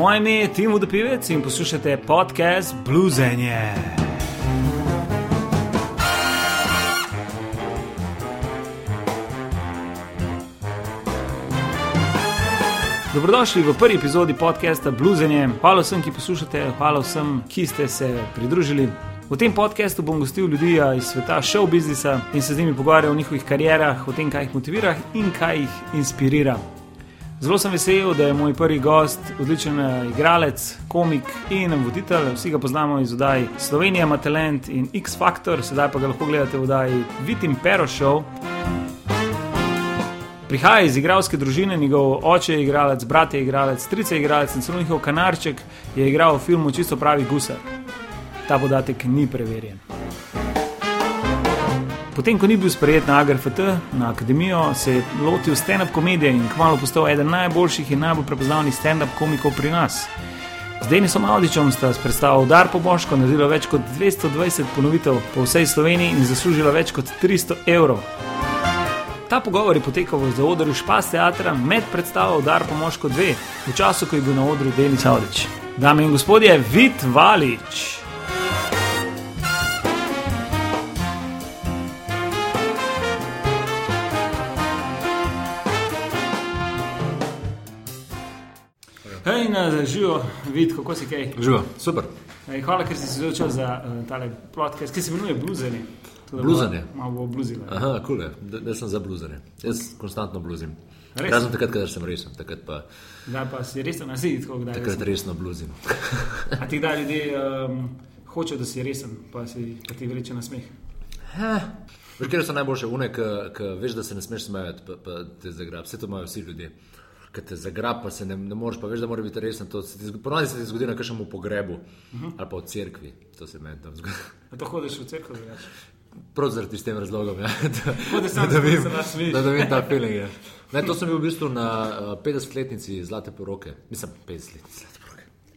Moje ime je Timo Dopivec in poslušate podcast Bluesenje. Dobrodošli v prvi epizodi podcasta Bluesenje. Hvala vsem, ki poslušate, hvala vsem, ki ste se pridružili. V tem podkastu bom gostil ljudi iz sveta show biznisa in se z njimi pogovarjal o njihovih karierah, o tem, kaj jih motivira in kaj jih inspirira. Zelo sem vesel, da je moj prvi gost odličen eh, igralec, komik in voditelj. Vsi ga poznamo iz oddaj Slovenija, ima talent in X Factor, sedaj pa ga lahko gledate v oddaji Vitim Pero Show. Prihaja iz igralske družine, njegov oče je igralec, brat je igralec, strice je igralec in celo njihov kanarček je igral v filmu Čisto pravi gusar. Ta podatek ni preverjen. Potem, ko ni bil sprejet na AGRFT, na akademijo, se je lotil stand-up komedije in kmalo postal eden najboljših in najbolj prepoznavnih stand-up komikov pri nas. Z Denisom Audičem sta s predstavo Dar po Boško naredila več kot 220 ponovitev po vsej Sloveniji in zaslužila več kot 300 evrov. Ta pogovor je potekal v zaodru Špas teatra med predstavo Dar po Moško 2, v času, ko je bil na odru Denis Audič. Dame in gospodje, Vid Valič. Hej, na živo, vid, kako si kaj. Živo, super. Ej, hvala, ker si se začel za uh, tale podcast, ki se imenuje Bluzeni. Bluzanje. Malo bo bluzilo. Aha, kul je, da sem za bluzanje. Jaz konstantno bluzim. Res? Razen takrat, kadar sem resen, takrat pa, Zdaj pa si resen, na zid, tako kdaj. takrat resno bluzim. A ti kdaj ljudje um, hočejo, da si resen, pa, si, pa ti vreče na smeh. Veš, kje so najboljše une, ki veš, da se ne smeš smejati, pa, pa te zagrab. Vse to imajo vsi ljudje. Ker te zagrab, pa se ne, ne moreš, pa veš, da mora biti resen. To se ti zgodi na kakšnem pogrebu uh -huh. ali pa v cerkvi. To se meni tam zgodi. A to hodiš v cerkev, veš. Prav zaradi s tem razlogom, ja. da, da da se nasmejiš. da dobim ta feeling. Ja. Ne, to sem bil v bistvu na uh, 50-letnici zlate poroke. Mislim, 50-letnici zlate poroke.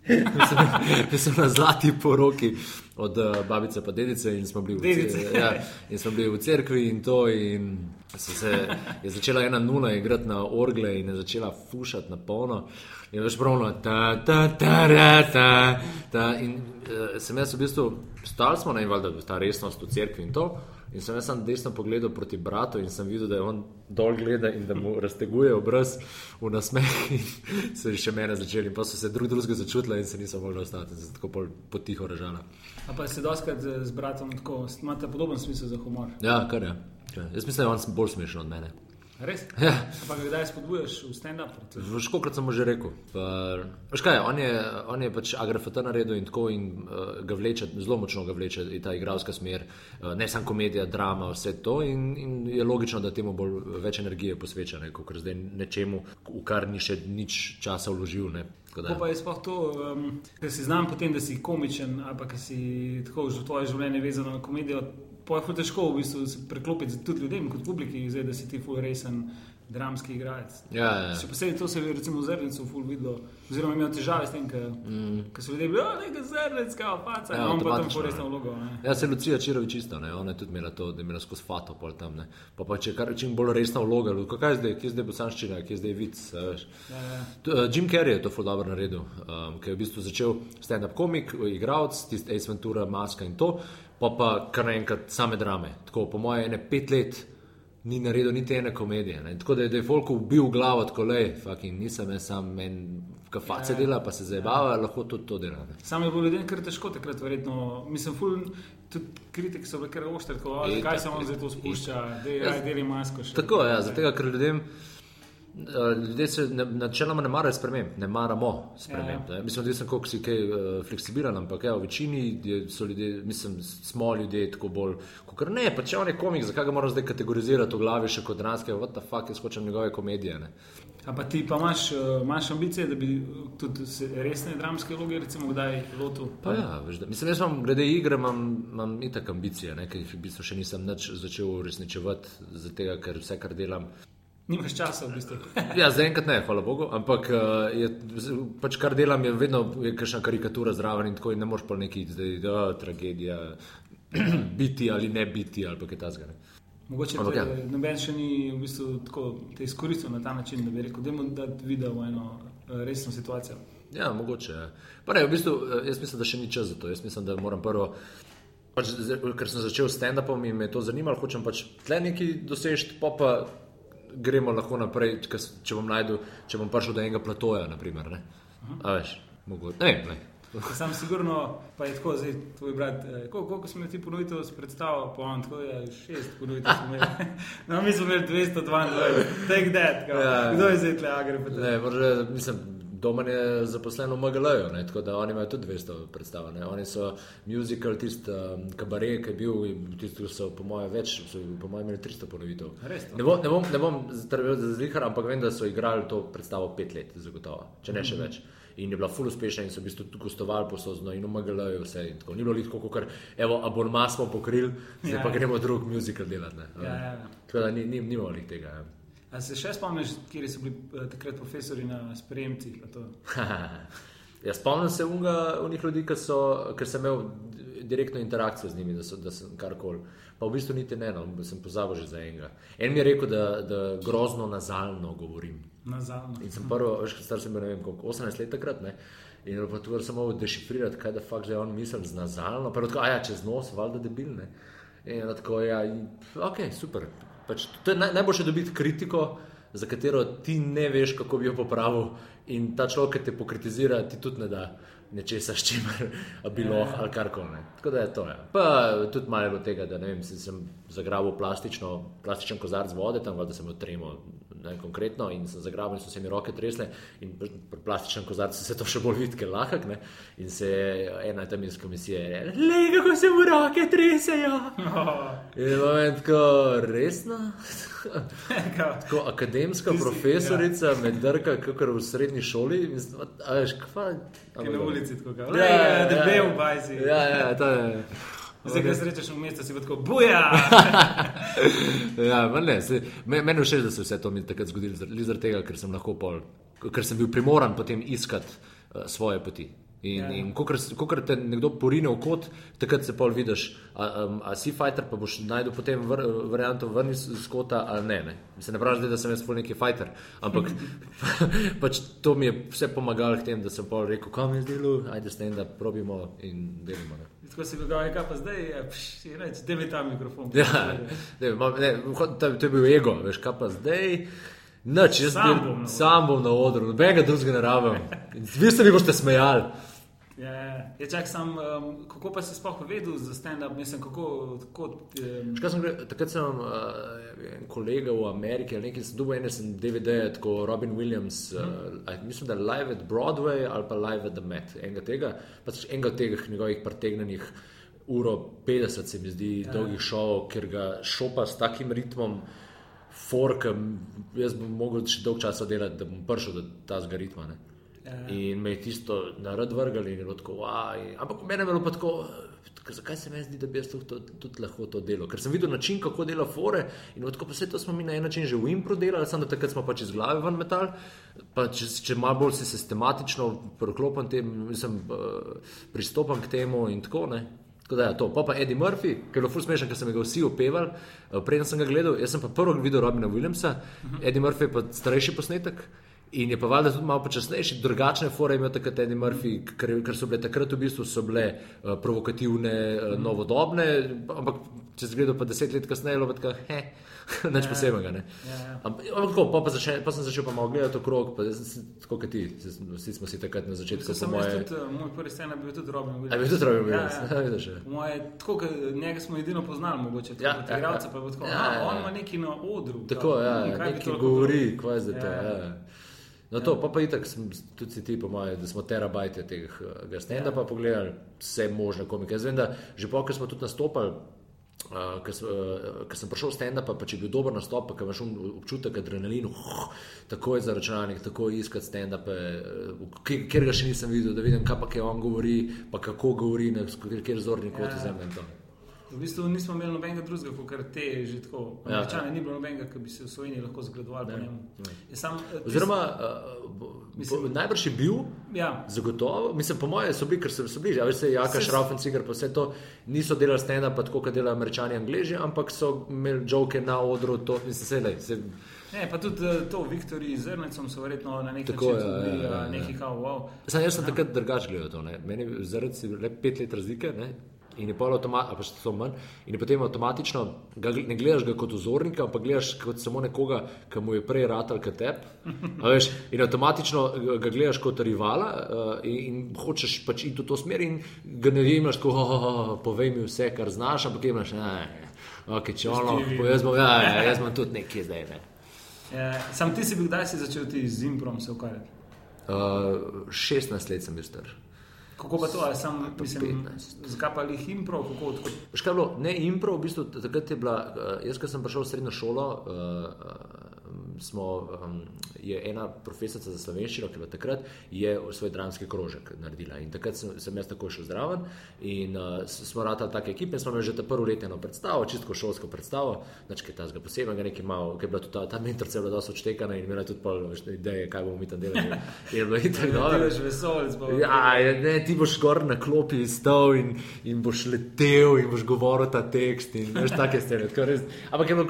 Bil sem na zlati poroki od uh, babice pa dedice in smo bili v, Dedice. ce- ja, in smo bili v cerkvi in to. In se, je začela ena nula igrati na orgle in je začela fušati na polno. In veš pravno, ta, ta, ta, ta, ta, ta. In uh, sem jaz v bistvu, stali smo na in valjda ta resnost v cerkvi in to. In sem jaz sam desno pogledal proti bratu in sem videl, da je on dol gleda in da mu razteguje obraz v nasmeh. In so še mene začeli, in pa so se drug drugega začutili in se niso mogli ostati, in se tako potiho režala. A pa se doskrat z bratom tako, imate podoben smisel za humor. Ja, kar je. Je. Jaz mislim, da je on bolj smešen od mene. Res? Ja. A Pa ga kdaj spodbujaš v stand-up? Veš, kolikrat sem že rekel. Pa, veš kaj, on je, on je pač agrafata naredil in tako in uh, ga vleče, zelo močno ga vleče ta igralska smer, uh, ne samo komedija, drama, vse to in, in je logično, da temu bolj več energije posveča, ne, kot zdaj nečemu, v kar ni še nič časa vložil. Ne. Kako pa je sploh to, um, ker si znam potem, da si komičen ali pa si tako že tvoje življenje vezano na komedijo, pa je težko v bistvu preklopiti tudi ljudem kot publiki, zdaj, da si ti ful resen dramski igralec. Ja, ja. Še posebej to se je recimo v Zrncu ful videlo, oziroma imel težave s tem, ker mm. so ljudje bili, oh, nekaj Zrnec, kao paca, Ja, ja, on pa tam avtomatično, ful resno ja. vlogo. Ne. Ja, se Lucija Čirovič isto, ne? ona je tudi imela to, da je imela skozi fato pol tam. Ne? Pa, pa če kar čim bolj resna vloga, kaj je zdaj, kje je zdaj bosanščina, kje je zdaj vic, veš. Ja, ja. To, uh, Jim Carrey je to ful dobro naredil, um, ker je v bistvu začel stand-up komik, igralec, tisti Ace Ventura, maska in to, pa pa kar naenkrat same drame. Tako po moje ene pet let ni naredil niti ene komedije. Ne? Tako da je, da je Folko ubil glavo, tako le, fucking nisem jaz sam men, kaface dela, pa se zabava, lahko tudi to dela. Ne? Sam je bilo ljudem kar težko takrat, verjetno. Mislim, ful, tudi kritiki so bili kar oštri, tako, "O, Itak, zakaj se itak, zdaj to spušča, da Ja, je deli masko še. Tako je, ja, zato ker ljudem. eh, Ljudje se ne, načeloma ne marajo sprememb, ne maramo sprememb. Ja, Mislim, da sem koliko si kaj uh, fleksibilen, ampak ja, v večini ljudje, mislim, smo ljudje tako bolj. Kot ne, pa če on je komik, zakaj ga moram zdaj kategorizirati v glavi še kot dranske, what the fuck, jaz hočem njegove komedije. Ne? A pa ti pa imaš, eh, imaš ambicije, da bi eh, tudi resne dramske vloge, recimo, kdaj lotil? Pa ja, veš, da, mislim, jaz imam glede igre, imam, imam itak ambicije, ne, ki jih v bistvu še nisem začel uresničevati, zato ker vse, kar delam, Nimaš časa, v bistvu. Ja, zaenkrat ne, hvala Bogu, ampak uh, je, pač kar delam, je vedno je kakšna karikatura zraven in tako in ne moreš pa neki zdaj, da tragedija, biti ali ne biti ali kaj tasga. Mogoče Ampak ja. noben še ni v bistvu tako te izkoristil na ta način, da bi rekel, da je dati video v eno eh, resno situacijo. Ja, mogoče. Ja. Pa ne, v bistvu, eh, jaz mislim, da še ni čas za to. Jaz mislim, da moram prvo. Pač, ker sem začel s stand-upom in me je to zanimalo, hočem pač tle nekaj doseči, pa pa gremo lahko naprej, če, bom najdel, če bom prišel do enega platoja. Naprimer, ne? A veš, mogoče. Ne, ne. Sam sigurno, pa je tako, zdaj tvoj brat, eh, koliko, koliko smo ti ponovitev predstavili, po on, tako je šest imeli. No, mi smo imeli 222, take that, kao. Ja. kdo je zdaj tle agri? Ne, morda, mislim, Domen je zaposlen v MGL-ju, tako da oni imajo tudi 200 predstav. Ne. Oni so musical, tisti um, kabaret, ki je bil, tisti, so po mojem več, so po mojem imeli 300 ponovitev. Res to? Ne bom, ne bom, ne bom zdravil za zlihar, ampak vem, da so igrali to predstavo pet let, zagotovo, če ne še več. In je bila full uspešna in so v bistvu tudi gostovali posozno in MGL-ju vse. in tako. Ni bilo tako, kot evo, abonma smo pokrili, zdaj Ja. pa gremo drug musical delati. Ne. Ja, ja, ja. Tako da ni, ni, nimamo tega. Ja. A se še spomniš, kje so bili eh, takrat profesori na sprejemcih? pa to? Ja, spomnim se unga, unih ljudi, ki so, ker sem imel direktno interakcijo z njimi, da, so, da sem karkoli. Pa v bistvu niti ne, no, sem pozabil že za enega. En mi je rekel, da, da grozno nazalno govorim. Nazadnje. In sem prvo, veš, star sem bil, ne vem, koliko, 18 let takrat, ne. In pa tu sem mogel dešifrirati, kaj da fakt že on misli z nazalno. Pa je tako, a ja, čez nos, valjda debil, ne. In tako, ja, in, ok, super. Pač, to je naj, najboljše dobiti kritiko, za katero ti ne veš, kako bi jo popravil. In ta človek, ki te pokritizira, ti tudi ne da nečesa, s čimer bi lahko ali karkoli. ne. Tako da je to. Ja. Pa tudi malo tega, da vem, sem, zagrabil plastično, plastičen kozarc vode, tam da sem jo tremo ne, konkretno in sem zagrabil in so se mi roke tresle in pri plastičnem kozarcu se to še bolj vidi, ker je lahek. Ne? In se je ena tam iz komisije rekla, le kako se mu roke tresejo. In je moment, tako resno. Tako akademska Ti si- profesorica ja. me drka, kot v srednji šoli. Mislim, a veš, kva, ki je na ulici tako, kao, Ja, ja, ja. debel bajzi. Ja, ja, to je. Zdaj, ko srečaš v mestu, si tako, buja! Ja, ne, se, me, meni je všeč, da se je vse to mi takrat zgodilo, zaradi zar tega, ker sem lahko pol, ker sem bil primoran potem iskati uh, svoje poti. In, Ja. ja. in ko te nekdo porine v kot, takrat se pol vidiš, a, um, a si fighter, pa boš najdel potem vr, varianto vrni z kota ali ne. ne. Mislim, ne pravi da sem jaz pol neki fighter, ampak pač to mi je vse pomagalo k tem, da sem pol rekel, kam je zdelo, ajde stand up, probimo in delimo. Ne. Tako si ga kaj pa zdaj, je, pš, je reč, da je ta mikrofon. Ja, ne, ne, to, je bil ego, veš, kaj pa zdaj. Noč, jaz Sam bom sam bom na odru, nobenega drugega ne rabim. Vi se mi boste smejali. Ja, ja. ja čak, sam, um, kako pa si sploh vedel za stand-up, mislim, kako, kot, um, Škaj sem, gre- takrat sem uh, en kolega v Ameriki, ali nekaj sem dobil, ene sem DVD, tako Robin Williams, uh, a mislim, da Live at Broadway ali pa Live at the Met, enega tega, pač enega od teh njegovih pretegnenih uro 50 se mi zdi ja. dolgih šovov, ker ga šopa s takim ritmom. Forkem, jaz bom mogel še dolgo časa delati, da bom prišel do tega ritma. Ne. Ja. In me je tisto narod vrgli, in je bilo tako, "Aj." ampak meni je bilo pa tako, "K- zakaj se mi zdi, da bi jaz tudi, tudi lahko to delal. Ker sem videl način, kako dela fore in tako, pa vse to smo mi na en način že v impro delali, samo da takrat smo pač iz glave ven metal. Pa če, če malo bolj si sistematično priklopim tem, mislim, eh, pristopam k temu in tako ne. Tako da, ja, to. Pa pa Eddie Murphy, ki je bilo ful smešen, ker sem ga vsi opevali, eh, preden sem ga gledal. Jaz sem pa prvo videl Robina Williamsa, Eddie Murphy je pa starejši posnetek. In je pa valjda tudi malo počasnejši, drugačne fore je imel takrat Eddie Murphy, ker, ker so bile takrat v bistvu bile uh, provokativne, uh, novodobne, ampak če se gledal pa deset let kasneje, je tako, heh, nič posebnega. Ne. Ja, ja. Ampak ampak tako, pa, pa, začel, pa sem začel pa malo gledati okrog, pa sem tako kot ti, vsi smo si takrat na začetku, Sem moje. tudi, uh, moj prvi stand-up bil tudi Robin Williams. A bi tudi Robin Ja, Williams, ja. ja, vidiš. ja. Moje, tako, njega smo edino poznali, mogoče tako Ja, ja, igralca, ja. pa je tako, Ja, ja, ja, on ja. ima neki na odru. Tako, ja, nekaj govori, kva je zdaj to. Ja. Ja. No, to, pa pa itak, sem, tudi ti, po mojem, da smo terabajte tega stand-upa ja. pogledali, vse možne komike. Jaz vem, da že po, ker smo tudi nastopali, uh, ker, sem, uh, ker sem prišel v stand-up, pa če je bil dober nastop, pa ker imaš občutek adrenalina, uh, tako je za računalnik, tako je iskati stand-upe, uh, kjer, kjer ga še nisem videl, da vidim, kaj pa kaj on govori, pa kako govori, na kjer, kjer zorni kot Ja. ja. zemlje in to. V bistvu nismo imeli nobenega drugega, kot te že tako. Ja, Američane ni bilo nobenega, ki bi se v Sloveniji lahko zgledoval po njemu. Je Sam, eh, tis- Oziroma, uh, bo- najbrž je bil, ja, zagotovo, mislim, po mojem, so bili, ker so, so bili, a veš, se Jaka, Se- Šraufen-Cigar, pa vse to niso delali stenda, pa tako, kot delajo američani, angliži, ampak so imeli žoke na odru, to mislim, se lej. Se, ne, pa tudi eh, to Viktoriji z Zrnecom so verjetno na nek Tako, način ja, ja, ja, ja. neki kao wow. Sam jaz sem takrat drugače gledal to. Ne. Meni je zaradi le pet let razlike. Ne. In je pol avtomatično, pa še to manj, in je potem avtomatično, ga, ne gledaš ga kot vzornika, ampak gledaš kot samo nekoga, ki mu je prej ratal kot tep. Veš, in avtomatično ga- gledaš kot rivala uh, in, in hočeš pač iti v to smer, in ga ne jemliš, ko oh, oh, oh, povej mi vse, kar znaš, ampak jemliš, ne, okay, če ono, jaz bom, ja, ja, jaz bom tudi nekje zdaj. Ne. Eh, Sam ti si bil, kdaj si začel ti z improm se ukvarjati? Uh, 16 let sem bil star. Kako pa to, ali sam, mislim, 15. zakaj pa jih impro, kako tako? Veš, kaj je bilo? Ne impro, v bistvu takrat je bila, uh, jaz, ko sem prišel v srednjo šolo, uh, smo, um, je ena profesorica za slovenščino, ki je bila takrat, je svoj dramski krožek naredila. In takrat sem, sem jaz tako šel zraven in uh, smo ratali take ekipe in smo imeli že ta prvo leteno predstavo, čistko šolsko predstavo, znači kaj tazga posebnega, nekaj malo, ker je bila tudi ta, ta mentorica je bila dosti odštekana in imela tudi pol ideje, kaj bomo mi tam delali. In je bilo itak Ti dobro. Ja, je, ne, ti boš gor na klopi stal in, in boš letel in boš govoril ta tekst. In, veš, take stvari. tako res- Ampak je bilo,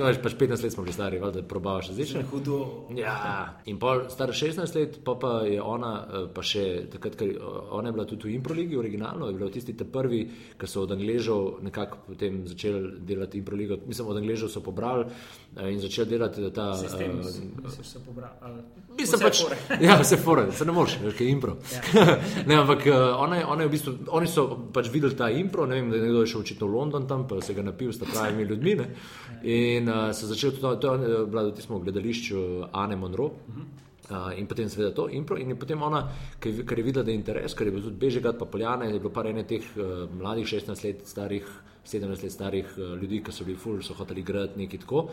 veš, pač 15 let smo bili stari, valjda probavaš različne. Hudo. Ja, in pol star 16 let, pa, pa je ona, eh, pa še takrat, ker eh, ona je bila tudi v Improligi, originalno, je bila tisti ta prvi, ki so od Angležov nekako potem začeli delati Improligo. Mislim, od Angležov so pobrali eh, in začeli delati ta. Sistem, eh, misliš, se pobral. ali- Mislim pač, fore. ja, vse fore, se ne moreš, kaj je impro. ne, ampak eh, ona je, ona je v bistvu, oni so pač videli ta impro, ne vem, da je nekdo šel očitno v London tam, pa se ga napil s pravimi ljudmi. Ne? In uh, so začeli tudi, to je eh, bila v gledališču Ane Monroe. Uh, in potem seveda to impro, in potem ona, ker je, ker je videla, da je interes, ker je bil tudi Bežegat, pa Poljane, je bilo par ene teh uh, mladih, 16 let starih, 17 let starih uh, ljudi, ki so bili ful, so hoteli igrati nekaj tako.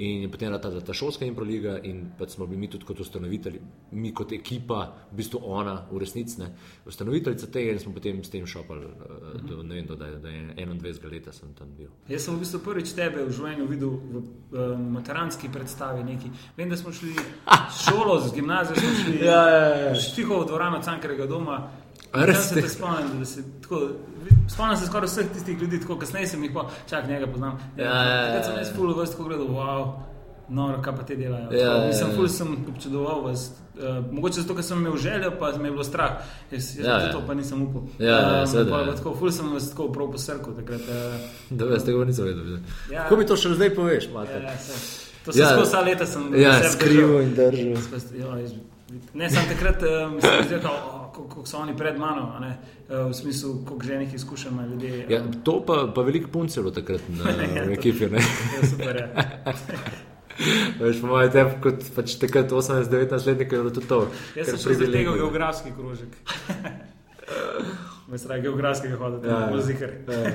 In je potem ta, ta šolska improliga, in pač smo bili mi tudi kot ustanovitelji, mi kot ekipa, v bistvu ona, v resnici ne, ustanoviteljica tega, in smo potem s tem šopali, uh, do, ne vem, do, da, da je 21 leta sem tam bil. Jaz sem v bistvu prvič tebe v življenju videl v um, materanski predstavi. Neki. Vem, da smo šli šolo, z gimnazijo, smo šli Ja, ja, ja. štiho v dvorano Cankarega doma. A In res tam se ste? te spomnim, se tako, spomnim se skoraj vseh tistih ljudi, tako kasneje sem jih pa, čak njega poznam. Ja, ja, ja, Takrat sem ja. jaz ful vas tako gledal, wow. No, kaj pa te delajo? Ja, ja, Mislim, ja. ful sem občudoval vas. Uh, mogoče zato, ker sem imel željo, pa me je bilo strah. Jaz, jaz Ja, ja, ja. to pa nisem upal. Ja, ja, Um, pol ja. pa Tako, ful sem vas tako prav posrkal takrat. Uh, Da, jaz tega nisem vedel. Ja. Kako mi to še zdaj poveš, ja, Mate? ja, saj. To sem Ja. skozi vsa leta sem Ja, skrival in držal. Ja, Ne, sem takrat um, sem izrekel, kako so oni pred mano, ne, uh, v smislu, koliko ženih izkušenj ima ljudi. Ja, um, to pa, pa veliko punc je bilo takrat na Ja, to- ekipi. Ne? Ja, super, ja. Veš, po mojem, te, kot pač takrat 18-19 letnikov je bilo tudi to. Jaz sem šel za tega geografski krožek. Mislim, geografskega hoditi, Ja, ja, ja. ja. zihar. Ja.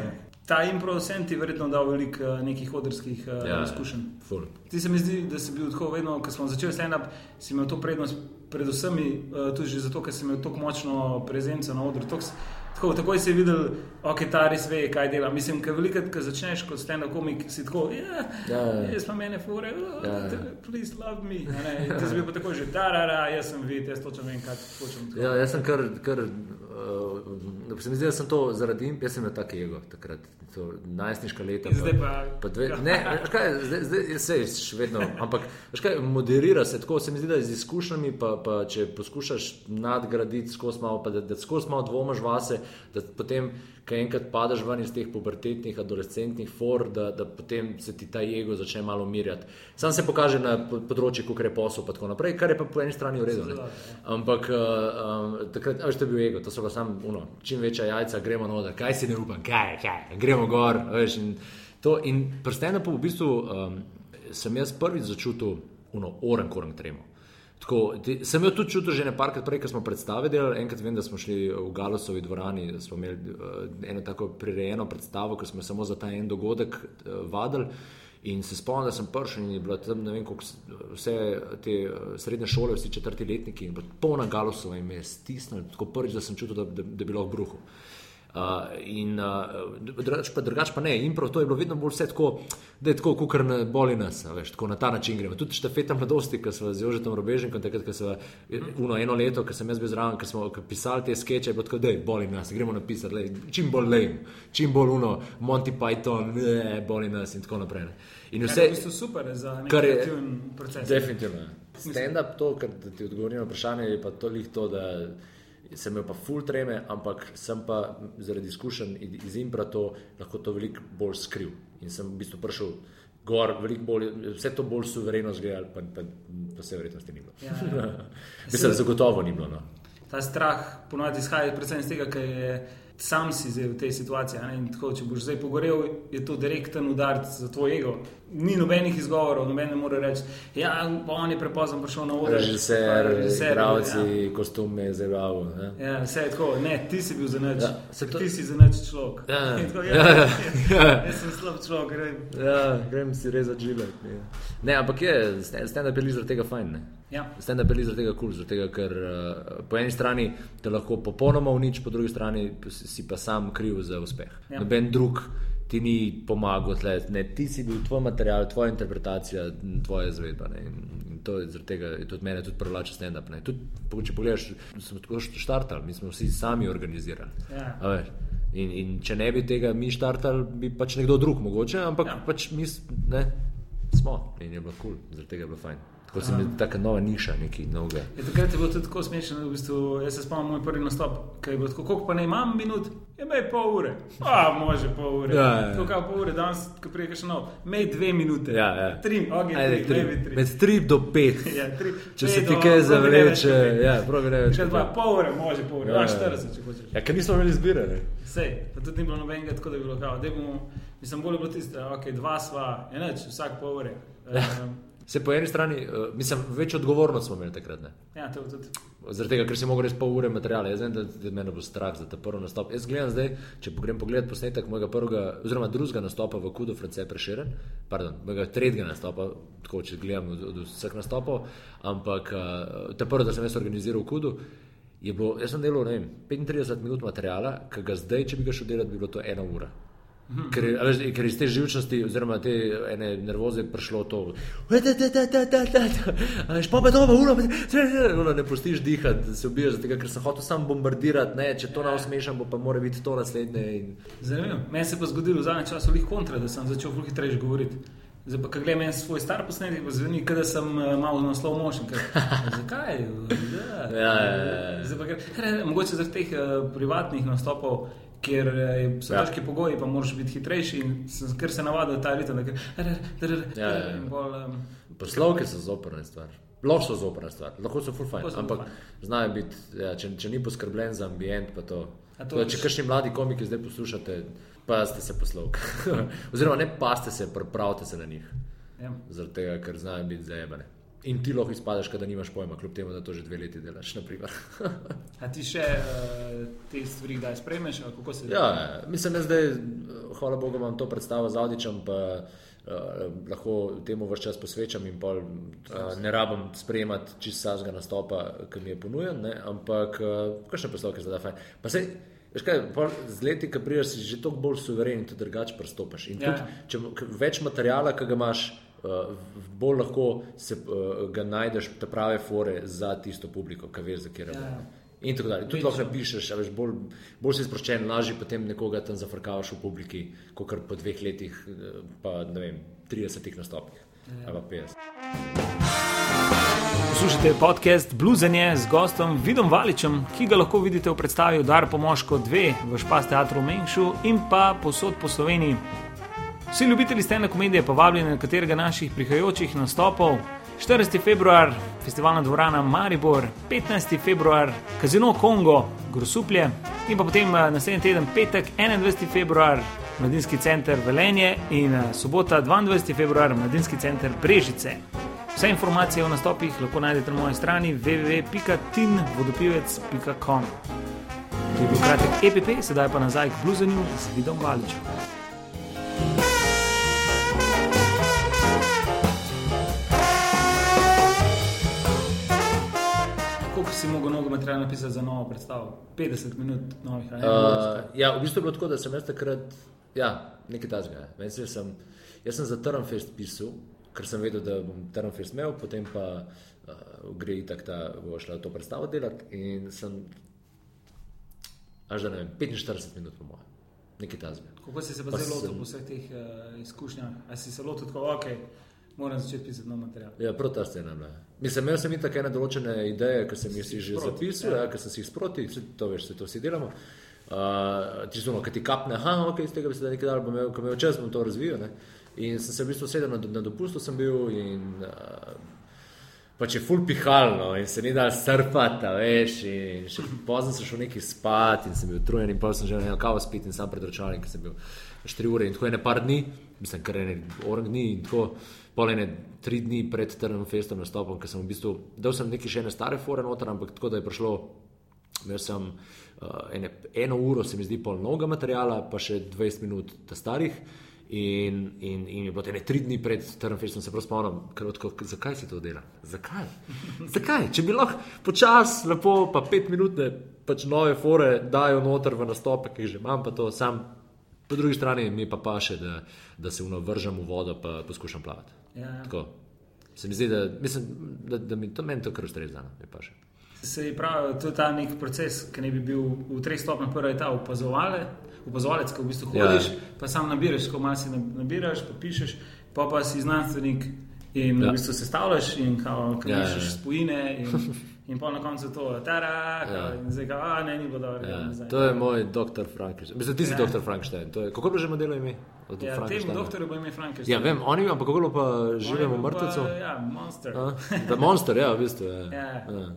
Ta impro sem ti verjetno dal veliko uh, nekih odrskih uh, Ja, ja, izkušenj. Ti se mi zdi, da si bil tako vedno, ko smo začeli stand-up, si imel to prednost pred vsemi, uh, tudi že zato, ker si imel tako močno prezenco na odru. Tako, s- tako, takoj si videl, ok, ta res ve, kaj dela. Mislim, ker velikrat, ko začneš kot stand-up komik, si tako, ja, Ja, ja. jaz pa mene fure, oh, Ja, ja. please love me. a ne. In Ti si bil pa tako že, da, da, da, jaz sem vid, jaz točno vem, kaj hočem. Tako. Ja, jaz sem kar, kar uh, se mi zdi, da sem to zaradi imp, jaz sem imel tak ego takrat, to najstniška leta. In zdaj pa. Pa dve, ne, veš kaj, zdaj, zdaj se je še vedno, ampak veš kaj, moderira se tako, se mi zdi, da z izkušnjami, pa, pa če poskušaš nadgraditi skozi malo, pa da, da skozi malo dvomaš vase, da potem, ko enkrat padeš ven iz teh pubertetnih, adolescentnih for, da, da potem se ti ta ego začne malo umirjati. Sam se pokaže na po- področju, kako je posel, pa tako naprej, kar je pa po eni strani v redu. ne. Ampak um, takrat, veš, to je bil ego, to so pa sam, uno, čim večja jajca, gremo na oder, kaj si ne upam, kaj, kaj, gremo gor. Veš, in to, in prstena pa v bistvu um, sem jaz prvič začutil, uno, oren koren tremo. Tako, ti, sem jo tudi čutil že nekajkrat prej, ko smo predstave delali. Enkrat vem, da smo šli v Galosovi dvorani, da smo imeli uh, eno tako prirejeno predstavo, ko smo samo za ta en dogodek uh, vadili. In se spomnim, da sem prišel in je bilo tam ne vem, s- vse te eh, srednje šole, vsi četrti letniki in bilo polna Galosova in me je stisnilo, tako prvič, da sem čutil, da, da, da bi lahko bruhal. Uh, in uh, drugač, pa, drugač pa ne, impro, to je bilo vedno bolj vse tako, da je tako, kot ne boli nas, veš, tako na ta način gremo. Tudi štafeta mladosti, ki smo z Jožetom Robežnikom, takrat, ko smo uno, eno leto, ko sem jaz bil zraven, ko smo pisali te skeče, je bilo tako, da je boli nas, gremo napisati, lej, čim bolj lame, čim bolj uno, Monty Python, ne, boli nas in tako naprej. Ne. In vse je super za nekakšen proces. Definitivno. Stand-up, to, kar ti odgovorim na vprašanje, je pa toliko to, da sem imel pa full treme, ampak sem pa zaradi izkušenj iz Impra to lahko to veliko bolj skril. In sem v bistvu prišel gor, bolj, vse to bolj suvereno zgledal, pa, pa, pa se verjetno ni bilo. Ja, ja. Mislim, da zagotovo ni bilo. No. Ta strah ponovadi izhaja predvsem iz tega, ker je sam si zdaj v tej situaciji. Tako, če boš zdaj pogorel, je to direkten udarc za tvoj ego. Ni nobenih izgovorov, noben ne more reči, da ja, on je prepozno prišel na oder. Režiser, igravci, ja. kostume, zelo. Ja, vse je tako, ne, ti si bil za nič. Ja, to... Ti si za nič človek. Ja, tako, ja, ja, ja, ja. Jaz sem slab človek, grem. Ja, grem si rezati žile. Ne, ampak je, stand up je zaradi tega fajn. Ne? Ja. Stand up je zaradi tega kul, cool, ker uh, po eni strani te lahko popolnoma uniči, po drugi strani si pa sam kriv za uspeh. Ja. Noben drug ti ni pomagal, tle, ne, ti si bil tvoj material, tvoja interpretacija, tvoja zvedba. Ne, in, in to je zaradi tega, tudi mene tudi privlači stand-up. Če pogledaš, smo tako štartali, mi smo vsi sami organizirali. Ja. In, in če ne bi tega mi štartali, bi pač nekdo drug mogoče, ampak ja. pač mi ne, smo in je bilo kul, cool, zaradi tega je bilo fajn. Ko se mi zdi tako nova niša, neki noge. Je, takrat je bilo tudi tako smešno, v bistvu, jaz se spomnim moj prvi nastop, ki je bilo tako, koliko pa ne imam minut, je me pol ure. A, može pol ure. Ja, ja. Tukaj pol ure, danes, ko priješ še nov, me dve minute. Ja, ja. Tri, ok, Ajde, tri, tri. tri. Med tri do pet. ja, tri. Če se ti kaj zavreče, ja, pravi več. Še dva, pol ure, može pol ure, ja, ja. 40, če hočeš. Ja, ker nismo imeli zbire. Sej, pa tudi ni bilo nobenega, tako da bi bilo kao. Mislim, bolje bilo tiste, ok, dva sva, enač, vsak pol ure. Um, Se po eni strani, uh, mislim, več odgovornost smo imeli takrat. Ja, to je tudi. Zaradi tega, ker si mogel res pol ure materijala. Jaz vem, da, da me bo strah za ta prvi nastop. Jaz gledam zdaj, če pogledam pogled posnetek mojega prvega, oziroma drugega nastopa v Kudu, France Preširen, pardon, mojega tretjega nastopa, tako če gledam od, od vseh nastopov, ampak uh, ta prvi, da sem jaz organiziral v Kudu, je bilo, jaz sem delal, ne vem, 35 minut materijala, ki ga zdaj, če bi ga šel delati, bi bilo to ena ura. Ker, veš, ker iz te živčnosti, oziroma te ene nervoze, je prišlo to. Že pa je to, uro, ne pustiš dihati, se ubiješ, zato, ker sem hotel sam bombardirati. Ne, če to ne osmešam, pa mora biti to naslednje. In... Zanimivo. Meni se je pa zgodilo v zadnjem času veliko kontra, da sem začel veliko hitreje govoriti. Zdaj pa, ko gledam svoj star posnetek, zveni, da sem uh, malo na slow motion. Ker, zakaj? Ja, ja, ja. Zdaj, pa, ker, mogoče za teh uh, privatnih nastopov ker eh, so ja. težki pogoji, pa moraš biti hitrejši. Ker se navadijo ta ritem. Ja, ja. Poslovke so zoprne stvari. Lahko so zoprne stvari, lahko so full fine. Ampak znajo biti, ja, če, če ni poskrbljen za ambient, pa to. to da, če kakšni mladi komiki zdaj poslušate, pa ste se poslovke. Oziroma, ne pa ste se, pripravite se na njih. Ja. Zaradi tega, ker znajo biti zajemane. In ti lahko izpadeš, da nimaš pojma, kljub temu, da to že dve leti delaš. A ti še uh, te stvari, da spremeš? Ja, mislim, da zdaj, hvala Bogu, imam to predstavo z Audičem, pa uh, lahko temu vse čas posvečam in pol, uh, ne rabim sprejemati čist sazga nastopa, ki mi je ponujen, ne? ampak uh, kakšne poslovke zdaj da fajn. Pa se, veš kaj, z leti, ki priješ, si že toliko bolj suveren in to drugače pristopiš. In ja. tudi, če več materijala, ki ga imaš, bolj lahko se, uh, ga najdeš, te prave fore za tisto publiko, ki veš, kje je. Ja. In tako dalje. Tudi lahko napišeš, veš, bolj, bolj si sproščen, lažje potem nekoga tam zafrkavaš v publiki, kot kar po dveh letih, eh, pa ne vem, 30 nastopih ja. ali 50. Poslušajte podcast Bluesenje z gostom Vidom Valičem, ki ga lahko vidite v predstavi Dar Pomoško 2 v Špas teatru v Menšu in pa posod po Sloveniji. Vsi ljubitelji stene komedije pa vabljeni na katerega naših prihajajočih nastopov. 14. februar, festivalna dvorana Maribor, 15. februar, Kazino Kongo, Grosuplje in pa potem eh, naslednji teden, petek, 21. februar, Mladinski center Velenje in eh, sobota, 22. februar, Mladinski center Brežice. Vse informacije o nastopih lahko najdete na moji strani www.tinvodopivec.com. To je bil kratek EPP, sedaj pa nazaj k Bluesenju z vidom Valičem. Si mogel nogomet treba napisati za novo predstavo. 50 minut novih. ne? Uh, ja, v bistvu je bilo tako, da sem jaz takrat, ja, nekaj tasga. Sem, jaz sem za Trnfest pisal, ker sem vedel, da bom Trnfest imel, potem pa uh, gre itak ta, bo šla to predstavo delati in sem, až da ne vem, 45 minut po mojem, nekaj tasga. Kako si se pa Pa zelo lotil po vseh teh uh, izkušnjah? Ali si se lotil tako, ok, moram začeti pisati nov material? Ja, prav ta scena je bila. Mislim, imel sem in tako ene določene ideje, ki sem jih si že Sproti, zapisal, ja. ja. ki sem si jih sproti, vse to veš, vse to vsi delamo. Uh, Tisto, no, ki ti kapne, aha, ok, iz tega bi se da nekaj dal, bom imel, ko imel čas, bom to razvijal. Ne? In sem se v bistvu sedel na, na dopustu, sem bil in uh, pač je full pihalno in se ni dal strpati, a veš. In še pozno sem šel nekaj spat in sem bil utrujen in pa sem že na kavo spiti in sam pred računalnikom, ker sem bil 4 ure in tako ene par dni, mislim, kar ene orang dni in tako. Pol ene tri dni pred Trnom Festom nastopom, ker sem v bistvu dal sem nekaj še ene stare fore noter, ampak tako da je prišlo, imel sem uh, ene, eno uro, se mi zdi, pol novega materijala, pa še 20 minut ta starih. In, in, in je bilo te tri dni pred Trnfestom, se prav spomnim, ker odko, zakaj si to dela? Zakaj? zakaj? Če bi lahko počas, lepo, pa pet minut, pač nove fore dajo noter v nastope, ki jih že imam, pa to sam. Po drugi strani mi pa paše, da, da se vnovržem v vodo, pa poskušam plavati. Ja. Tako. Se mi zdi, da, mislim, da, da mi to meni to kar ustreza. no, mi paše. Se pravi, to je ta nek proces, ki ne bi bil v treh stopnjah. Prvi je ta opazovale, opazovalec, ki v bistvu Ja. hodiš, pa sam nabiraš, ko malo si nab- nabiraš, pa pišeš, pa pa si znanstvenik in Ja. v bistvu sestavljaš in kao, Ja, ja, kažeš ja. spojine in, in pa na koncu to, tara, Ja. ja. in zdaj ga, a ne, ni bilo dobro. Ja, zdaj. to je moj doktor Frankenstein. Mislim, ti si Ja. doktor Frankenstein. To je, kako bi že modelo ime? Od Ja, temu Frankensteina? doktorju bo ime Frankenstein. Ja, vem, oni imamo, pa kako bilo pa On bil mrtvecu? Ja, monster. Da, monster, ja, v bistvu. Ja. Ja. Ja.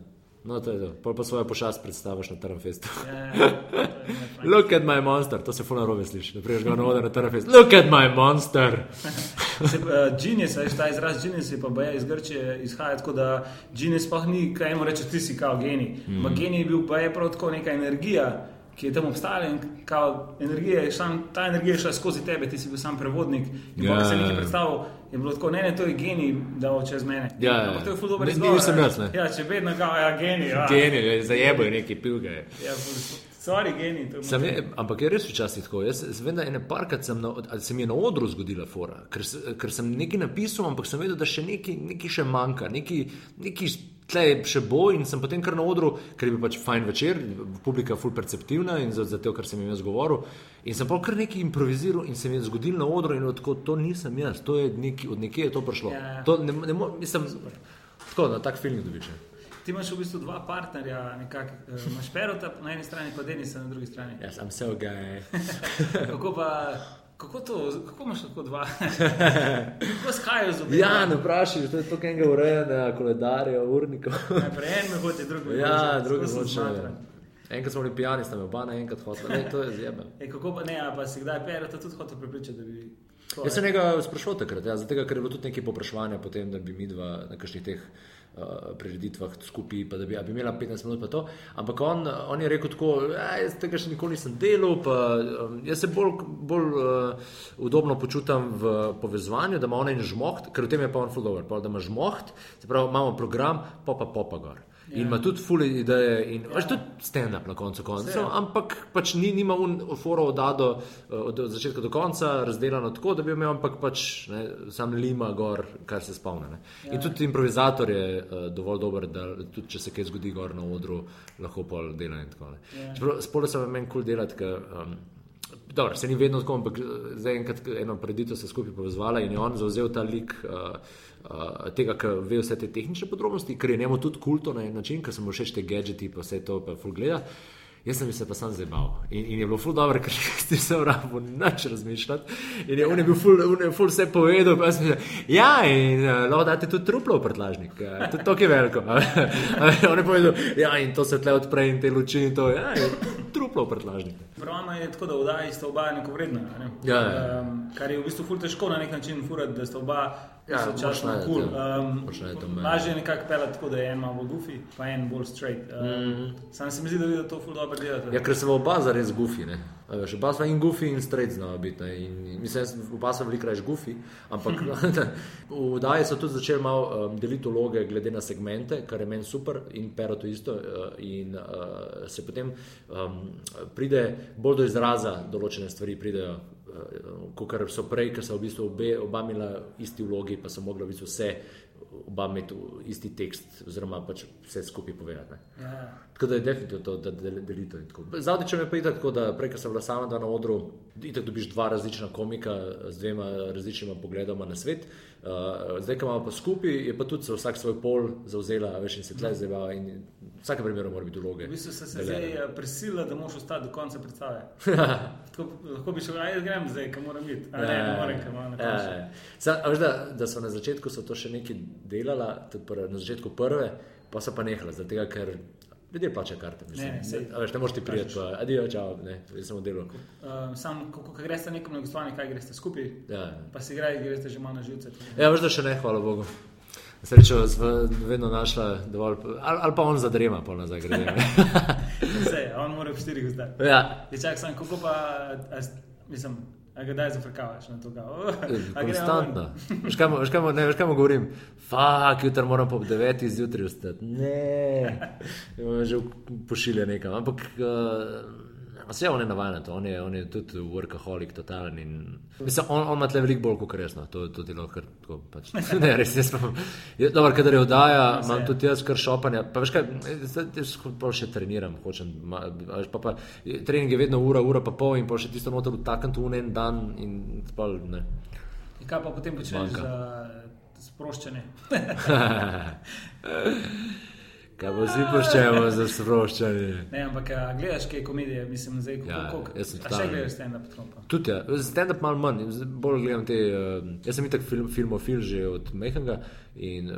No, to je to. Pol pa svojo pošast predstaviš na Trnfestu. Ja, ja, Frankenstein. Look at my monster, to se fulno robe sliši. Da priješ ga na vodo na Trnfest. Look at my monster. Se, uh, genius, veš, ta izraz genius je pa baje iz Grčije izhaja tako, da genius sploh ni, kaj mu reče, ti si kao genij. Mm. Ma genij je bil pa je prav tako neka energija, ki je tam obstajala in kao energija je šla, ta energija je šla skozi tebe, ti si bil sam prevodnik. In ja, ko se ja, nekaj predstavil, je bilo tako, ne, ne, to je genij, da bo čez mene. Ja, ja, ja. Ampak to je ful dober Ne, izgovor. nisem ne. jaz, ne. Ja, če vedno kao, ja, genij. Ja, Genij, zajebo je neki pilga. Je. Ja, ful- sorry, genij. to je Sem je, ampak je res včasih tako. Jaz se vem, da ene parkrat sem na, ali se mi je na odru zgodila fora, ker, ker sem nekaj napisal, ampak sem vedel, da še nekaj, nekaj še manjka, nekaj, nekaj tle še bo in sem potem kar na odru, ker je bil pač fajn večer, publika ful perceptivna in za, za to, kar sem jim jaz govoril. In sem pa kar nekaj improviziral in se mi je zgodilo na odru in odko to nisem jaz, to je neki, od nekje je to prišlo. Ja. To ne, ne, mo- mislim, tako, na tak feeling dobiš. Ti imaš v bistvu dva partnerja, nekako, eh, imaš Perota na eni strani, pa Denisa na drugi strani. Jaz sem so guy. Kako pa, kako to, kako imaš lahko dva? kako skajajo z obema? Ja, ne vprašaj, to je to, kaj ga ureja, koledarja, urnikov. Najprej en me hodi, drugi me Ja, hoče, drugi skozi hoče. smatra. Enkrat smo bili pijani, sta me oba naenkrat hotela, ne, to je zjebe. Ej, kako pa ne, a pa si kdaj Perota tudi hotel prepričati, da bi... Jaz sem njega sprašval takrat, ja, zato ker je bilo tudi nekaj popraševanja potem, da bi mi dva na kakšnih teh prireditvah skupaj, pa da bi, bi imela 15 minut pa to. Ampak on, on je rekel tako, ja, jaz tega še nikoli nisem delal, pa jaz se bolj, bolj uh, udobno počutam v povezovanju, da ima on en žmoht, ker v tem je pa on full over, pa da ima žmoht, se pravi, imamo program, popa popa gor. In ima tudi fule ideje, in ja. tudi stand-up na koncu koncev, ampak pač ni, nima un foro od, do, eh, od začetka do konca razdeljeno tako, da bi imel, ampak pač ne, sam lima gor, kar se spomne. Ne. Ja. In tudi improvizator je uh, dovolj dober, da tudi če se kaj zgodi gor na odru, lahko pol dela in tako naprej. Ja. Spole se meni kul cool delati, ker um, Dobro, se ni vedno tako, ampak eh, zdaj enkrat eno preditev se skupaj povezvala in je on zauzel ta lik uh, uh, tega, ki ve vse te tehnične podrobnosti, ker je njemu tudi kulto na en način, ker se mu všeč te gadgeti, pa vse to, pa full gleda. Jaz sem se pa sam zabal in, in je bilo ful dobro, ker nisem rabo nič razmišljati. In je on je bil ful, on je ful vse povedal, pa sem rekel, ja, in uh, lahko date tudi truplo v prtlažnik, uh, tudi to je veliko. on je povedal, ja, in to se tle odpre in te luči in to, ja, in truplo v prtlažnik. Pravno je tako, da vdaji sta oba enako vredna. Ne? Ja, ja. Um, kar je v bistvu ful težko na nek način furati, da sta oba Ja, sočasno moraš najti, kul. lažje je nekako pelati tako, da je en malo goofy, pa en bolj straight. Um, Mhm. mm. Sam se mi zdi, da je to ful dobro delate? Ja, ker se oba za res gufi. veš, Oba smo in gufi in straight znamo biti. In, mislim, oba smo veliko reč gufi, ampak v Daji so tudi začeli malo um, deliti vloge glede na segmente, kar je meni super in pero to isto. Uh, in uh, se potem um, pride bolj do izraza določene stvari, pridejo. Uh, Kot so prej, ker so v bistvu obe, oba imela isti vlogi, pa so mogla v bistvu vse, oba imeti isti tekst, oziroma pač vse skupaj povedati. ne. Ja. Tako da je definitivno to, da del- delite. Zavdiče me pa je tako, da prej, ko sem bila sama na odru, itek dobiš dva različna komika z dvema različnima pogledoma na svet. Uh, zdaj, ko imamo pa skupaj, je pa tudi vsak svoj pol zauzela, veš, in se tle zdaj in v vsakem primeru mora biti vloge. V bistvu se se deljene. zdaj eh, prisila, da moraš ostati do konca predstave. Tako, lahko bi šel, ajde grem zdaj, kam moram biti. A ne, ne morem, kam moram na Ja, koncu. ja. Veš, da, da so na začetku so to še nekaj delala, pr, na začetku prve, pa so pa nehala, zaradi tega, ker ljudje plačajo karte. Mislim. Ne, ne, veš, ne moreš ti prijeti, pa adijo, čau, ne, jaz sem v delu. Uh, sam, ko, ko greste nekom na gostovanje, kaj greste skupaj, Ja. pa si igrate, greste že malo na živce. Ja, veš, da še ne, hvala Bogu. Srečo smo vedno našla dovolj, ali, ali pa on zadrema, pa nazaj gre. Vse, on mora v štirih zdaj. ja, Je čak sam, kako pa, a, mislim, a ga daj zafrkavaš na to ga. konstantno. Veš, mu govorim? Fak, jutri moram po 9 zjutraj vstati. Ne, me že pošilja nekam. Ampak uh, vse on je navaden na to, on je, on je tudi workaholic, totalen. In, mislim, on, on ima tle veliko bolj kot resno, to, to delo kar tako. Pač. Ne, res jaz pa. je- Dobro, kadar je oddaja, imam tudi jaz kar šopanja. Pa veš kaj, jaz pol še treniram, hočem. Ma, a veš, pa, pa, trening je vedno ura, ura pa pol in pa še tisto noter vtakam tu v en dan in spol, ne. Kaj pa potem počneš za sproščanje? Kaj pa si poščemo za sproščanje? Ne, ampak a, gledaš kaj komedije, mislim, zdaj kako. Ja, kako- jaz sem a še gledaš stand-up trompa. Tudi ja, stand-up malo manj, bolj gledam te. Uh, jaz sem itak film, filmofil že od Mehenga in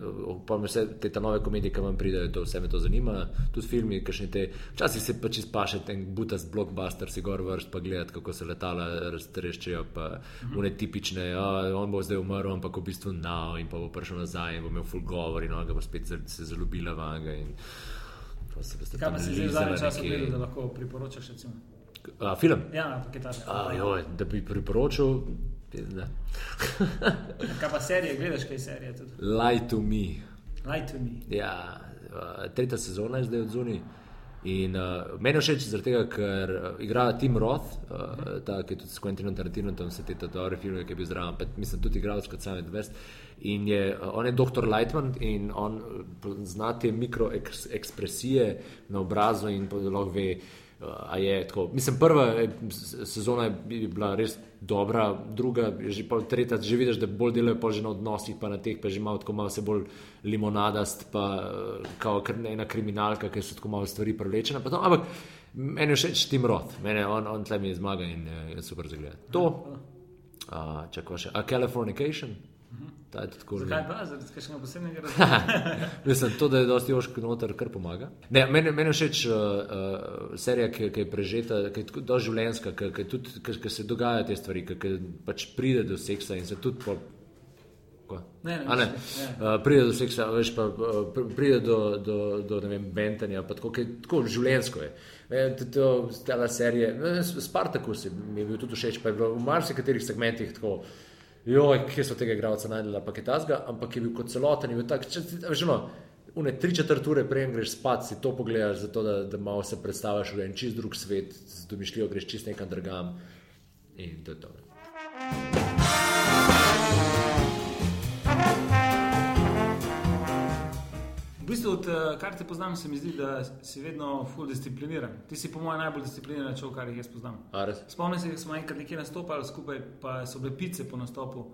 pa me vse te ta nove komedije, ki vam pridejo, to vse me to zanima. Tudi filmi, kakšni te. Včasih se pač izpaše ten butast blockbuster, si gor vrst pa gledati, kako se letala raztreščejo, pa une tipične, ja, on bo zdaj umrl, ampak v bistvu nao in pa bo prišel nazaj in bo imel full govor in on ga bo spet se zalubila vanga. In, boste Kaj pa si zdaj v zadnjem času gledal, da lahko priporočaš? Recimo? A, film. Ja. A, joj, da bi priporočil. Kaj pa serije, gledaš kaj serije tudi? Lie to me. Lie to me. Ja, uh, tretja sezona je zdaj od zunaj. In uh, meni je všeč zaradi tega, ker uh, igra Tim Roth, uh, ta, ki je tudi s Quentinom Tarantinom, vse te dobre filme, ki je bil zraven, pa mislim tudi igralec kot Samet West. In je, uh, on je doktor Lightman in on uh, zna te mikroekspresije na obrazu in lahko ve, uh, je tako. Mislim, prva eh, sezona je bi- bila res dobra, druga, že pol tretja, že vidiš, da bolj delajo pol že na odnosih, pa na teh, pa že malo tako malo se bolj limonadast, pa eh, kao ena kriminalka, ki so tako malo stvari prevlečene. pa to, Ampak meni je všeč Tim Roth, meni on, on tle mi je zmaga in eh, je super za gledati. To, uh, čakaj še, a Californication. Ta je tudi cool, Zakaj pa? Zaradi kakšnega posebnega razloga? Mislim, to, da je dosti ošk noter, kar pomaga. Ne, meni, meni všeč uh, uh, serija, ki, ki je prežeta, ki je tako dosti življenjska, ki, ki, tudi, ki, ki se dogajajo te stvari, ki, ki pač pride do seksa in se tudi po. Ne, ne, A ne. ne. Uh, pride do seksa, veš, pa uh, pr- pride do, do, do ne vem, bentanja, pa tako, je tako življenjsko je. To, tela serija, ne, Spartakus je- je bil tudi všeč, pa je bilo v marsikaterih segmentih tako. Joj, kje so tega igralca najdela, pa je tazga, ampak je bil kot celoten, je bil tak, če, veš, no, une tri četrt ure prej greš spat, si to pogledaš, zato da, da malo se predstaviš v en čist drug svet, z domišljijo greš čist nekam drugam in to je to. Bistvu, od, eh, kar te poznam, se mi zdi, da si vedno full discipliniran. Ti si, po mojem, najbolj discipliniran človek, kar jih jaz poznam. Spomnim se, da smo enkrat nekje nastopali skupaj, pa so bile pice po nastopu.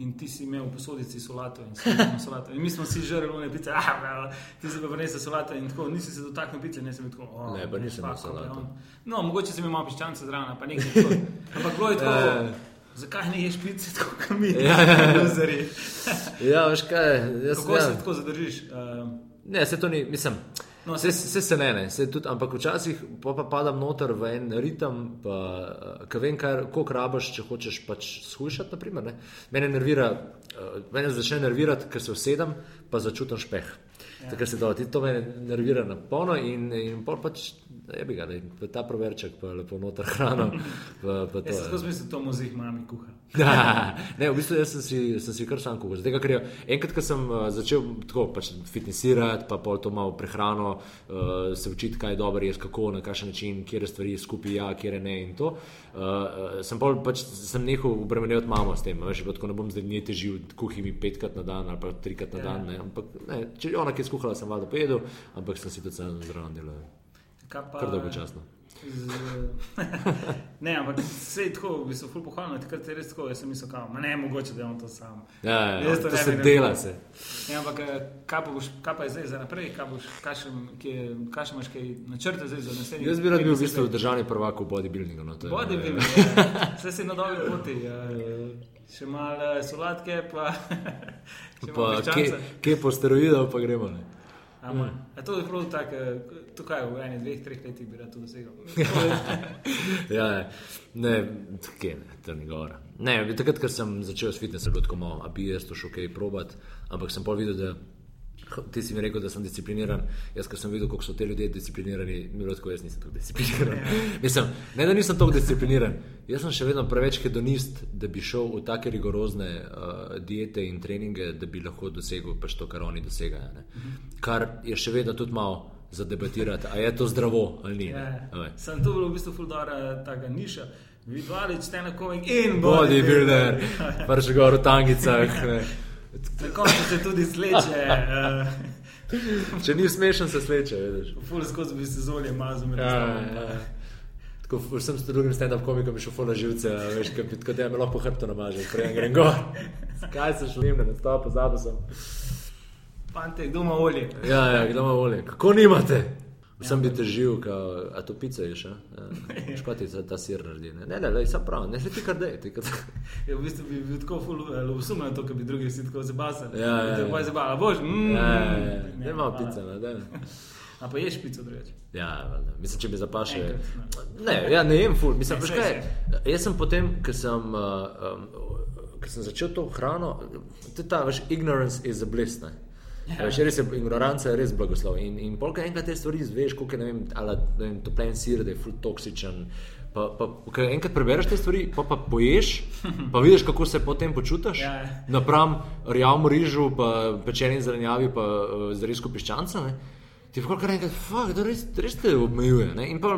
In ti si imel v posodici solato in, si solato. in mi smo si žrli one pice, ah, bro, ti si pa prinesel solato in tako, nisi se dotaknil pice, ne sem bil tako. Oh, Ne, pa nisem imel je solato. No, mogoče sem imel piščance zraven, pa nekaj tako. Ampak bilo je tako, Ja. zakaj ne ješ pice tako, kot mi, Ja, ja, ja. luzerji. Ja, veš kaj, jaz Kako ja. se tako zadržiš? Uh, Ne, se to ni, mislim. No, Vse se, se ne, ne, se tudi, ampak včasih pa, pa padam noter v en ritem, pa, ki vem, kar, koliko rabaš, če hočeš pač shujšati. Naprimer, ne. mene nervira, uh, mene začne nervirati, ker se usedem, pa začutim špeh. Ja. Tako se to, to me nervira na polno in, in pol pač. Je bi ga, da je ta proverček, pa lepo noter hrano. Pa, pa Jaz sem smisel, to muzej mami kuha. ne, v bistvu sem si, sem si kar sam kuhal. Zato, ker je, enkrat, ko sem uh, začel tako pač fitnessirati, pa pol to malo prehrano, uh, se učiti, kaj je dobro, jaz kako, na kakšen način, kje stvari skupaj ja, kje ne in to. Uh, sem pol pač sem nehal obremenjevati mamo s tem, veš, tako ne bom zdaj dnevno težil kuhi mi petkrat na dan ali pa trikrat na dan. Ne, ampak, ne, če ona ki je skuhala, sem valjda pojedel, ampak sem si to celo zraven delal. Kar dolgočasno. Z, ne, ampak vse je tako, bi se ful pohvalil, takrat je res tako, jaz sem mislil, kao, ne, mogoče da imam to sam. Ja, ja, ja, to ne se bi dela naredil. se. Ne, ampak eh, kaj pa, boš, kaj pa je zdaj za naprej, kaj boš, kakšen, kje, kakšen imaš kaj načrte zdaj za naslednji? Jaz bi rad bil v bistvu državni prvak v bodybuildingu. No, to Bodybuilding, ja. Vse si na dolgi poti. Ja. Še malo eh, solatke, pa še malo Pa, kje, kje po steroidov pa gremo. Ne? Ama, a to je prav tako, eh, tukaj v enih, dveh, treh letih bi rad to dosegel. ja, ja. ne, kje, ne, to ni govora. Ne, takrat, ko sem začel s fitnessom, je bilo tako malo, a bi jaz to šel kaj probat, ampak sem pa videl, da ti si mi rekel, da sem discipliniran. Jaz, ker sem videl, kako so ti ljudje disciplinirani, mi je tako, jaz nisem tako discipliniran. Mislim, ne, da nisem tako discipliniran, jaz sem še vedno preveč hedonist, da bi šel v take rigorozne uh, diete in treninge, da bi lahko dosegel pač to, kar oni dosegajo. Ne. Kar je še vedno tudi malo za debatirati, a je to zdravo ali ni. Ja, ne. A veš. sem to bilo v bistvu fuldora taka niša. Vidvalič, stand-up komik in bodybuilder, prš gor v tangicah. Na koncu se tudi sleče. Uh, Če ni smešen, se sleče. Ful skozi bi se z oljem mazal. med Ja, ja, ja. Tako vsem drugim stand-up komikom je šel full na živce, veš, kot da je me lahko po hrbtu namaže, prej grem gor. Kaj se šlim, ne nastopa, pozabil sem. Fante, kdo ima olje? Ja, ja, kdo ima volje? Kako nimate? Vsem bi težil, kao, a to pica je še? Ja. Škoti za ta sir naredi. Ne, ne, ne, ne sam prav, ne se ti kar dej. ti kar- Ja, v bistvu bi bil tako ful, lovsum na to, ker bi drugi vsi tako zabasali. Ja, ja, ja. Tako je zabavalo, bož. Mm, Ja, ja, ja, Ne, ne malo pica, ne, ne. A pa ješ pico drugače. Ja, valjda. mislim, če mi zapaše. Enkrat, Ne, ja, ne jem ful. Mislim, Ne, kaj, jaz sem potem, ko sem, uh, um, sem začel to hrano, to je ta, veš, ignorance is a bliss. Ne? Ja. Veš, res je, ignoranca je res blagoslov. In, in polka enkrat te stvari izveš, koliko je ne vem, ali, ne vem, topljen sir, da je ful toksičen. Pa, pa, ko enkrat prebereš te stvari, pa, pa poješ, pa vidiš, kako se potem počutiš. Ja. Napram rjavmu rižu, pa pečeni zelenjavi, pa uh, zrezku piščanca. Ne? Ti pa kar enkrat, fuck, da res, res te omejuje. Ne? In pa,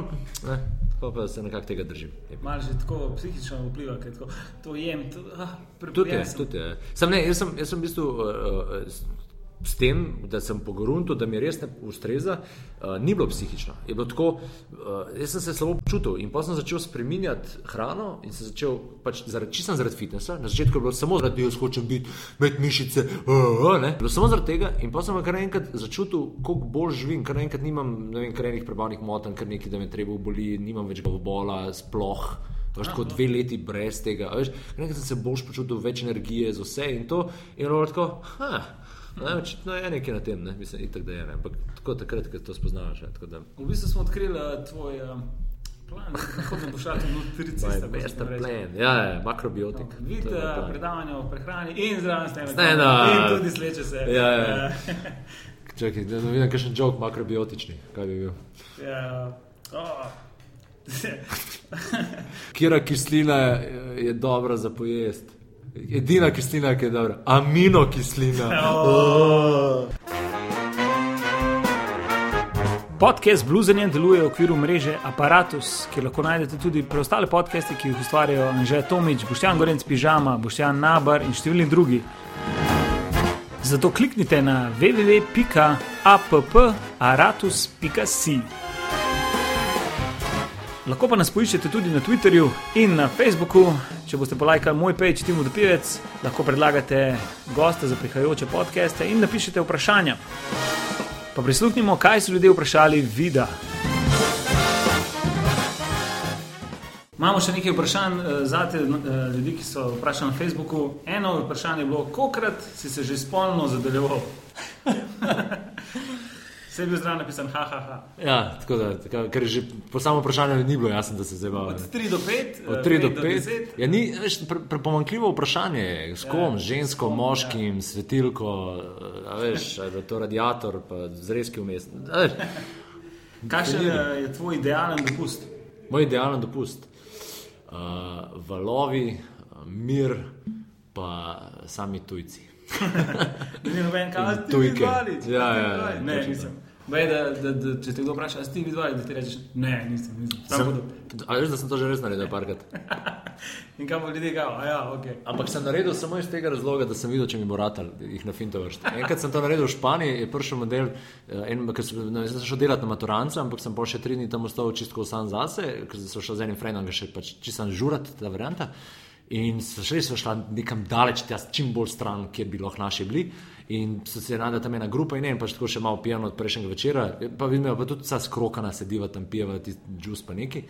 ne, pa, pa se nekako tega držim. Malo že tako psihično vpliva, ker tako, to jem, to, ah, Tudi je, tudi je. Sam ne, jaz sem, jaz sem v bistvu uh, s, tem, da sem pogorunto, da mi res ne ustreza, uh, ni bilo psihično. Je bilo tako, uh, jaz sem se slabo počutil in potem sem začel spreminjati hrano in sem začel, pač zaradi, čisto zaradi fitnesa, na začetku je bilo samo zaradi, jaz hočem biti, imeti mišice, uh, ne. Bilo samo zaradi tega in potem sem kar enkrat začutil, koliko bolj živim, kar enkrat nimam, ne vem, kar enih prebavnih motenj, kar nekaj, da me treba boli, nimam več glavobola, sploh. Veš, tako dve leti brez tega. Veš, nekaj sem se boljš počutil, več energije za vse in to. In tako, ha, ne, očitno je nekaj na tem, ne, mislim, itak da je. Ne. Ampak tako takrat, ko to spoznavaš. Ne, da, V bistvu smo odkrili eh, tvoj uh, plan, kako ne boš šel moj nutricista. master plan, ja, ja, makrobiotik. To je Vidite moj plan. predavanje o prehrani in zraven ste Stand-up. In tudi sleče se. Ja, ja. Eh, Čakaj, da vidim, kakšen jok makrobiotični, kaj bi bil. ja. Oh. Kira kislina je, je dobra za pojest? Edina kislina, ki je dobra, aminokislina. Oh. Podcast Bluesenje deluje v okviru mreže Apparatus, kjer lahko najdete tudi preostale podcaste, ki jih ustvarjajo Anže Tomič, Boštjan Gorenc Pižama, Boštjan Nabar in številni drugi. Zato kliknite na www.apparatus.si. Lahko pa nas poiščete tudi na Twitterju in na Facebooku. Če boste polajkali moj page, Timo Dopivec, lahko predlagate goste za prihajajoče podcaste in napišete vprašanja. Pa prisluhnimo, kaj so ljudje vprašali vida. Imamo še nekaj vprašanj uh, za te uh, ljudi, ki so vprašali na Facebooku. Eno vprašanje je bilo, kolikrat si se že spolno zadeleval? Vse je bil zraven napisan, ha, ha, ha. Ja, tako da, tako, ker že po samem vprašanju ni bilo jasno, da se zdaj bavim. Od 3 do 5, Od 3 do 5. Ja, ni, veš, pre, pre, pomankljivo vprašanje je, s kom, ja, žensko, kom, moškim, ja. svetilko, a veš, a je to radiator, pa zrezki vmes. Kakšen je tvoj idealen dopust? Moj idealen dopust. Uh, valovi, mir, pa sami tujci. Ne, noben kaj, ti Tujke. vidvali. Ja, ja, ja, Ne, nisem. Bej, da, da, da, če te kdo vpraša, si ti vidvali, da ti rečeš, ne, nisem, nisem. Sem, a veš, da sem to že res naredil parkrat. In kam ljudje kao, a ja, ok. Ampak sem naredil samo iz tega razloga, da sem videl, če mi bo ratal jih na finto vrsti. Enkrat sem to naredil v Španiji, je prišel model, eh, en, ker sem, ne, sem šel delati na maturanca, ampak sem pa še tri dni tam ostal čistko sam zase, ker sem šel z enim frendom, ga še pač čisto žurat, ta varianta. In so šli, so šla nekam daleč, tja, čim bolj stran, kjer bi lahko naši bili. In so se nadali tam ena grupa in ne, in pač tako še malo pijano od prejšnjega večera, pa vidijo, pa tudi vsa skrokana sediva tam, pijeva ti džus pa neki.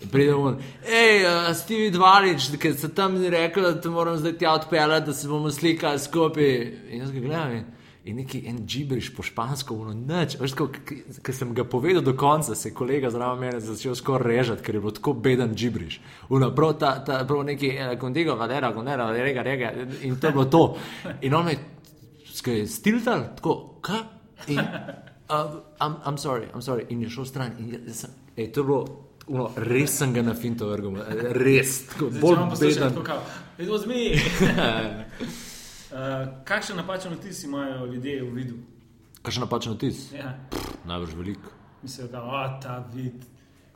In pridemo, hej, uh, Steve Dvalič, ker se tam ni rekel, da te moram zdaj tja odpeljati, da se bomo slikali skupaj. In jaz ga gledam in, in neki en džibriš po špansko, ono. Veš, ker sem ga povedal do konca, se je kolega zraven mene začel skoraj režati, ker je bilo tako beden džibriš. Uno, prav, ta, ta, prav neki eh, kondigo, valera, gondera, rega, rega. In to je bilo to. In on me je stiltal, tako, kaj? In, uh, I'm, I'm sorry, I'm sorry. In je šel stran. In jaz sem, ej, to je bilo. Uno, res sem ga na finto vrgel, res, tako, bolj beden. It was me. uh, kakšen napačen vtis imajo ljudje v vidu? Kakšen napačen vtis? Ja. Najbrž veliko. Mislijo, da je ta vid.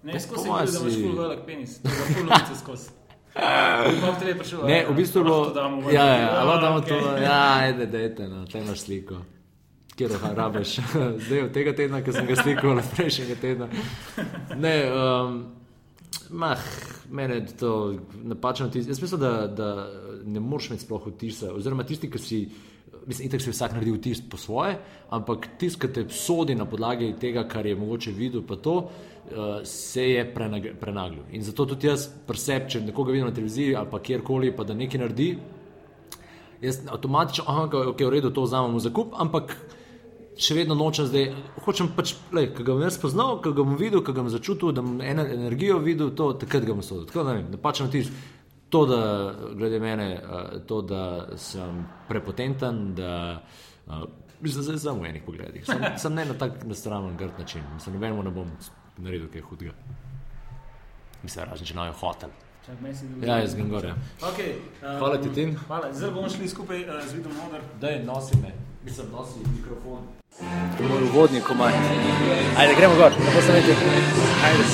Ne, skozi je videl, da imaš ful velik penis, da ga ful noče skozi. V trebi prišel. Ne, v bistvu je ven. Ja, ja, ja, ali damo ok. to. Ja, ajde, dajte, no, te imaš sliko. Kjer rabiš? Zdaj, od tega tedna, ki sem ga slikal, od prejšnjega tedna. Ne, um, mah, mene je to napačno vtis. Jaz mislim, da, da ne moreš imeti sploh vtisa, oziroma tisti, ki si. Mislim, itak si vsak naredi vtis po svoje, ampak tisti, ki te sodi na podlagi tega, kar je mogoče videl, pa to, uh, se je prenag prenaglil. In zato tudi jaz, presep, če nekoga vidim na televiziji ali kjerkoli, pa da nekaj naredi, jaz avtomatično, aha, ok, v redu, to vzamem v zakup, ampak še vedno nočem zdaj, hočem pač, ki ga bom jaz spoznal, ki ga bom videl, ki ga bom začutil, da bom eno energijo videl, to takrat ga bom sodil. Tako da ne vem, napačno vtis. To, da glede mene, to, da sem prepotenten, da mislim, zdaj samo v enih pogledih. Sem, sem ne na tak nastramen, grd način. Mislim, nobenemu ne bom naredil kaj hudega. Mislim, razen če naj hotel. Ja, jaz grem gor. Ja. Okay, uh, Hvala ti, Tim. Hvala. Zdaj bomo šli skupaj uh, z vidom modr. Daj, nosi me, mislim, nosi mikrofon. To je moj uvodnik, komaj. Ajde, gremo gor, da posnamete. Ajde.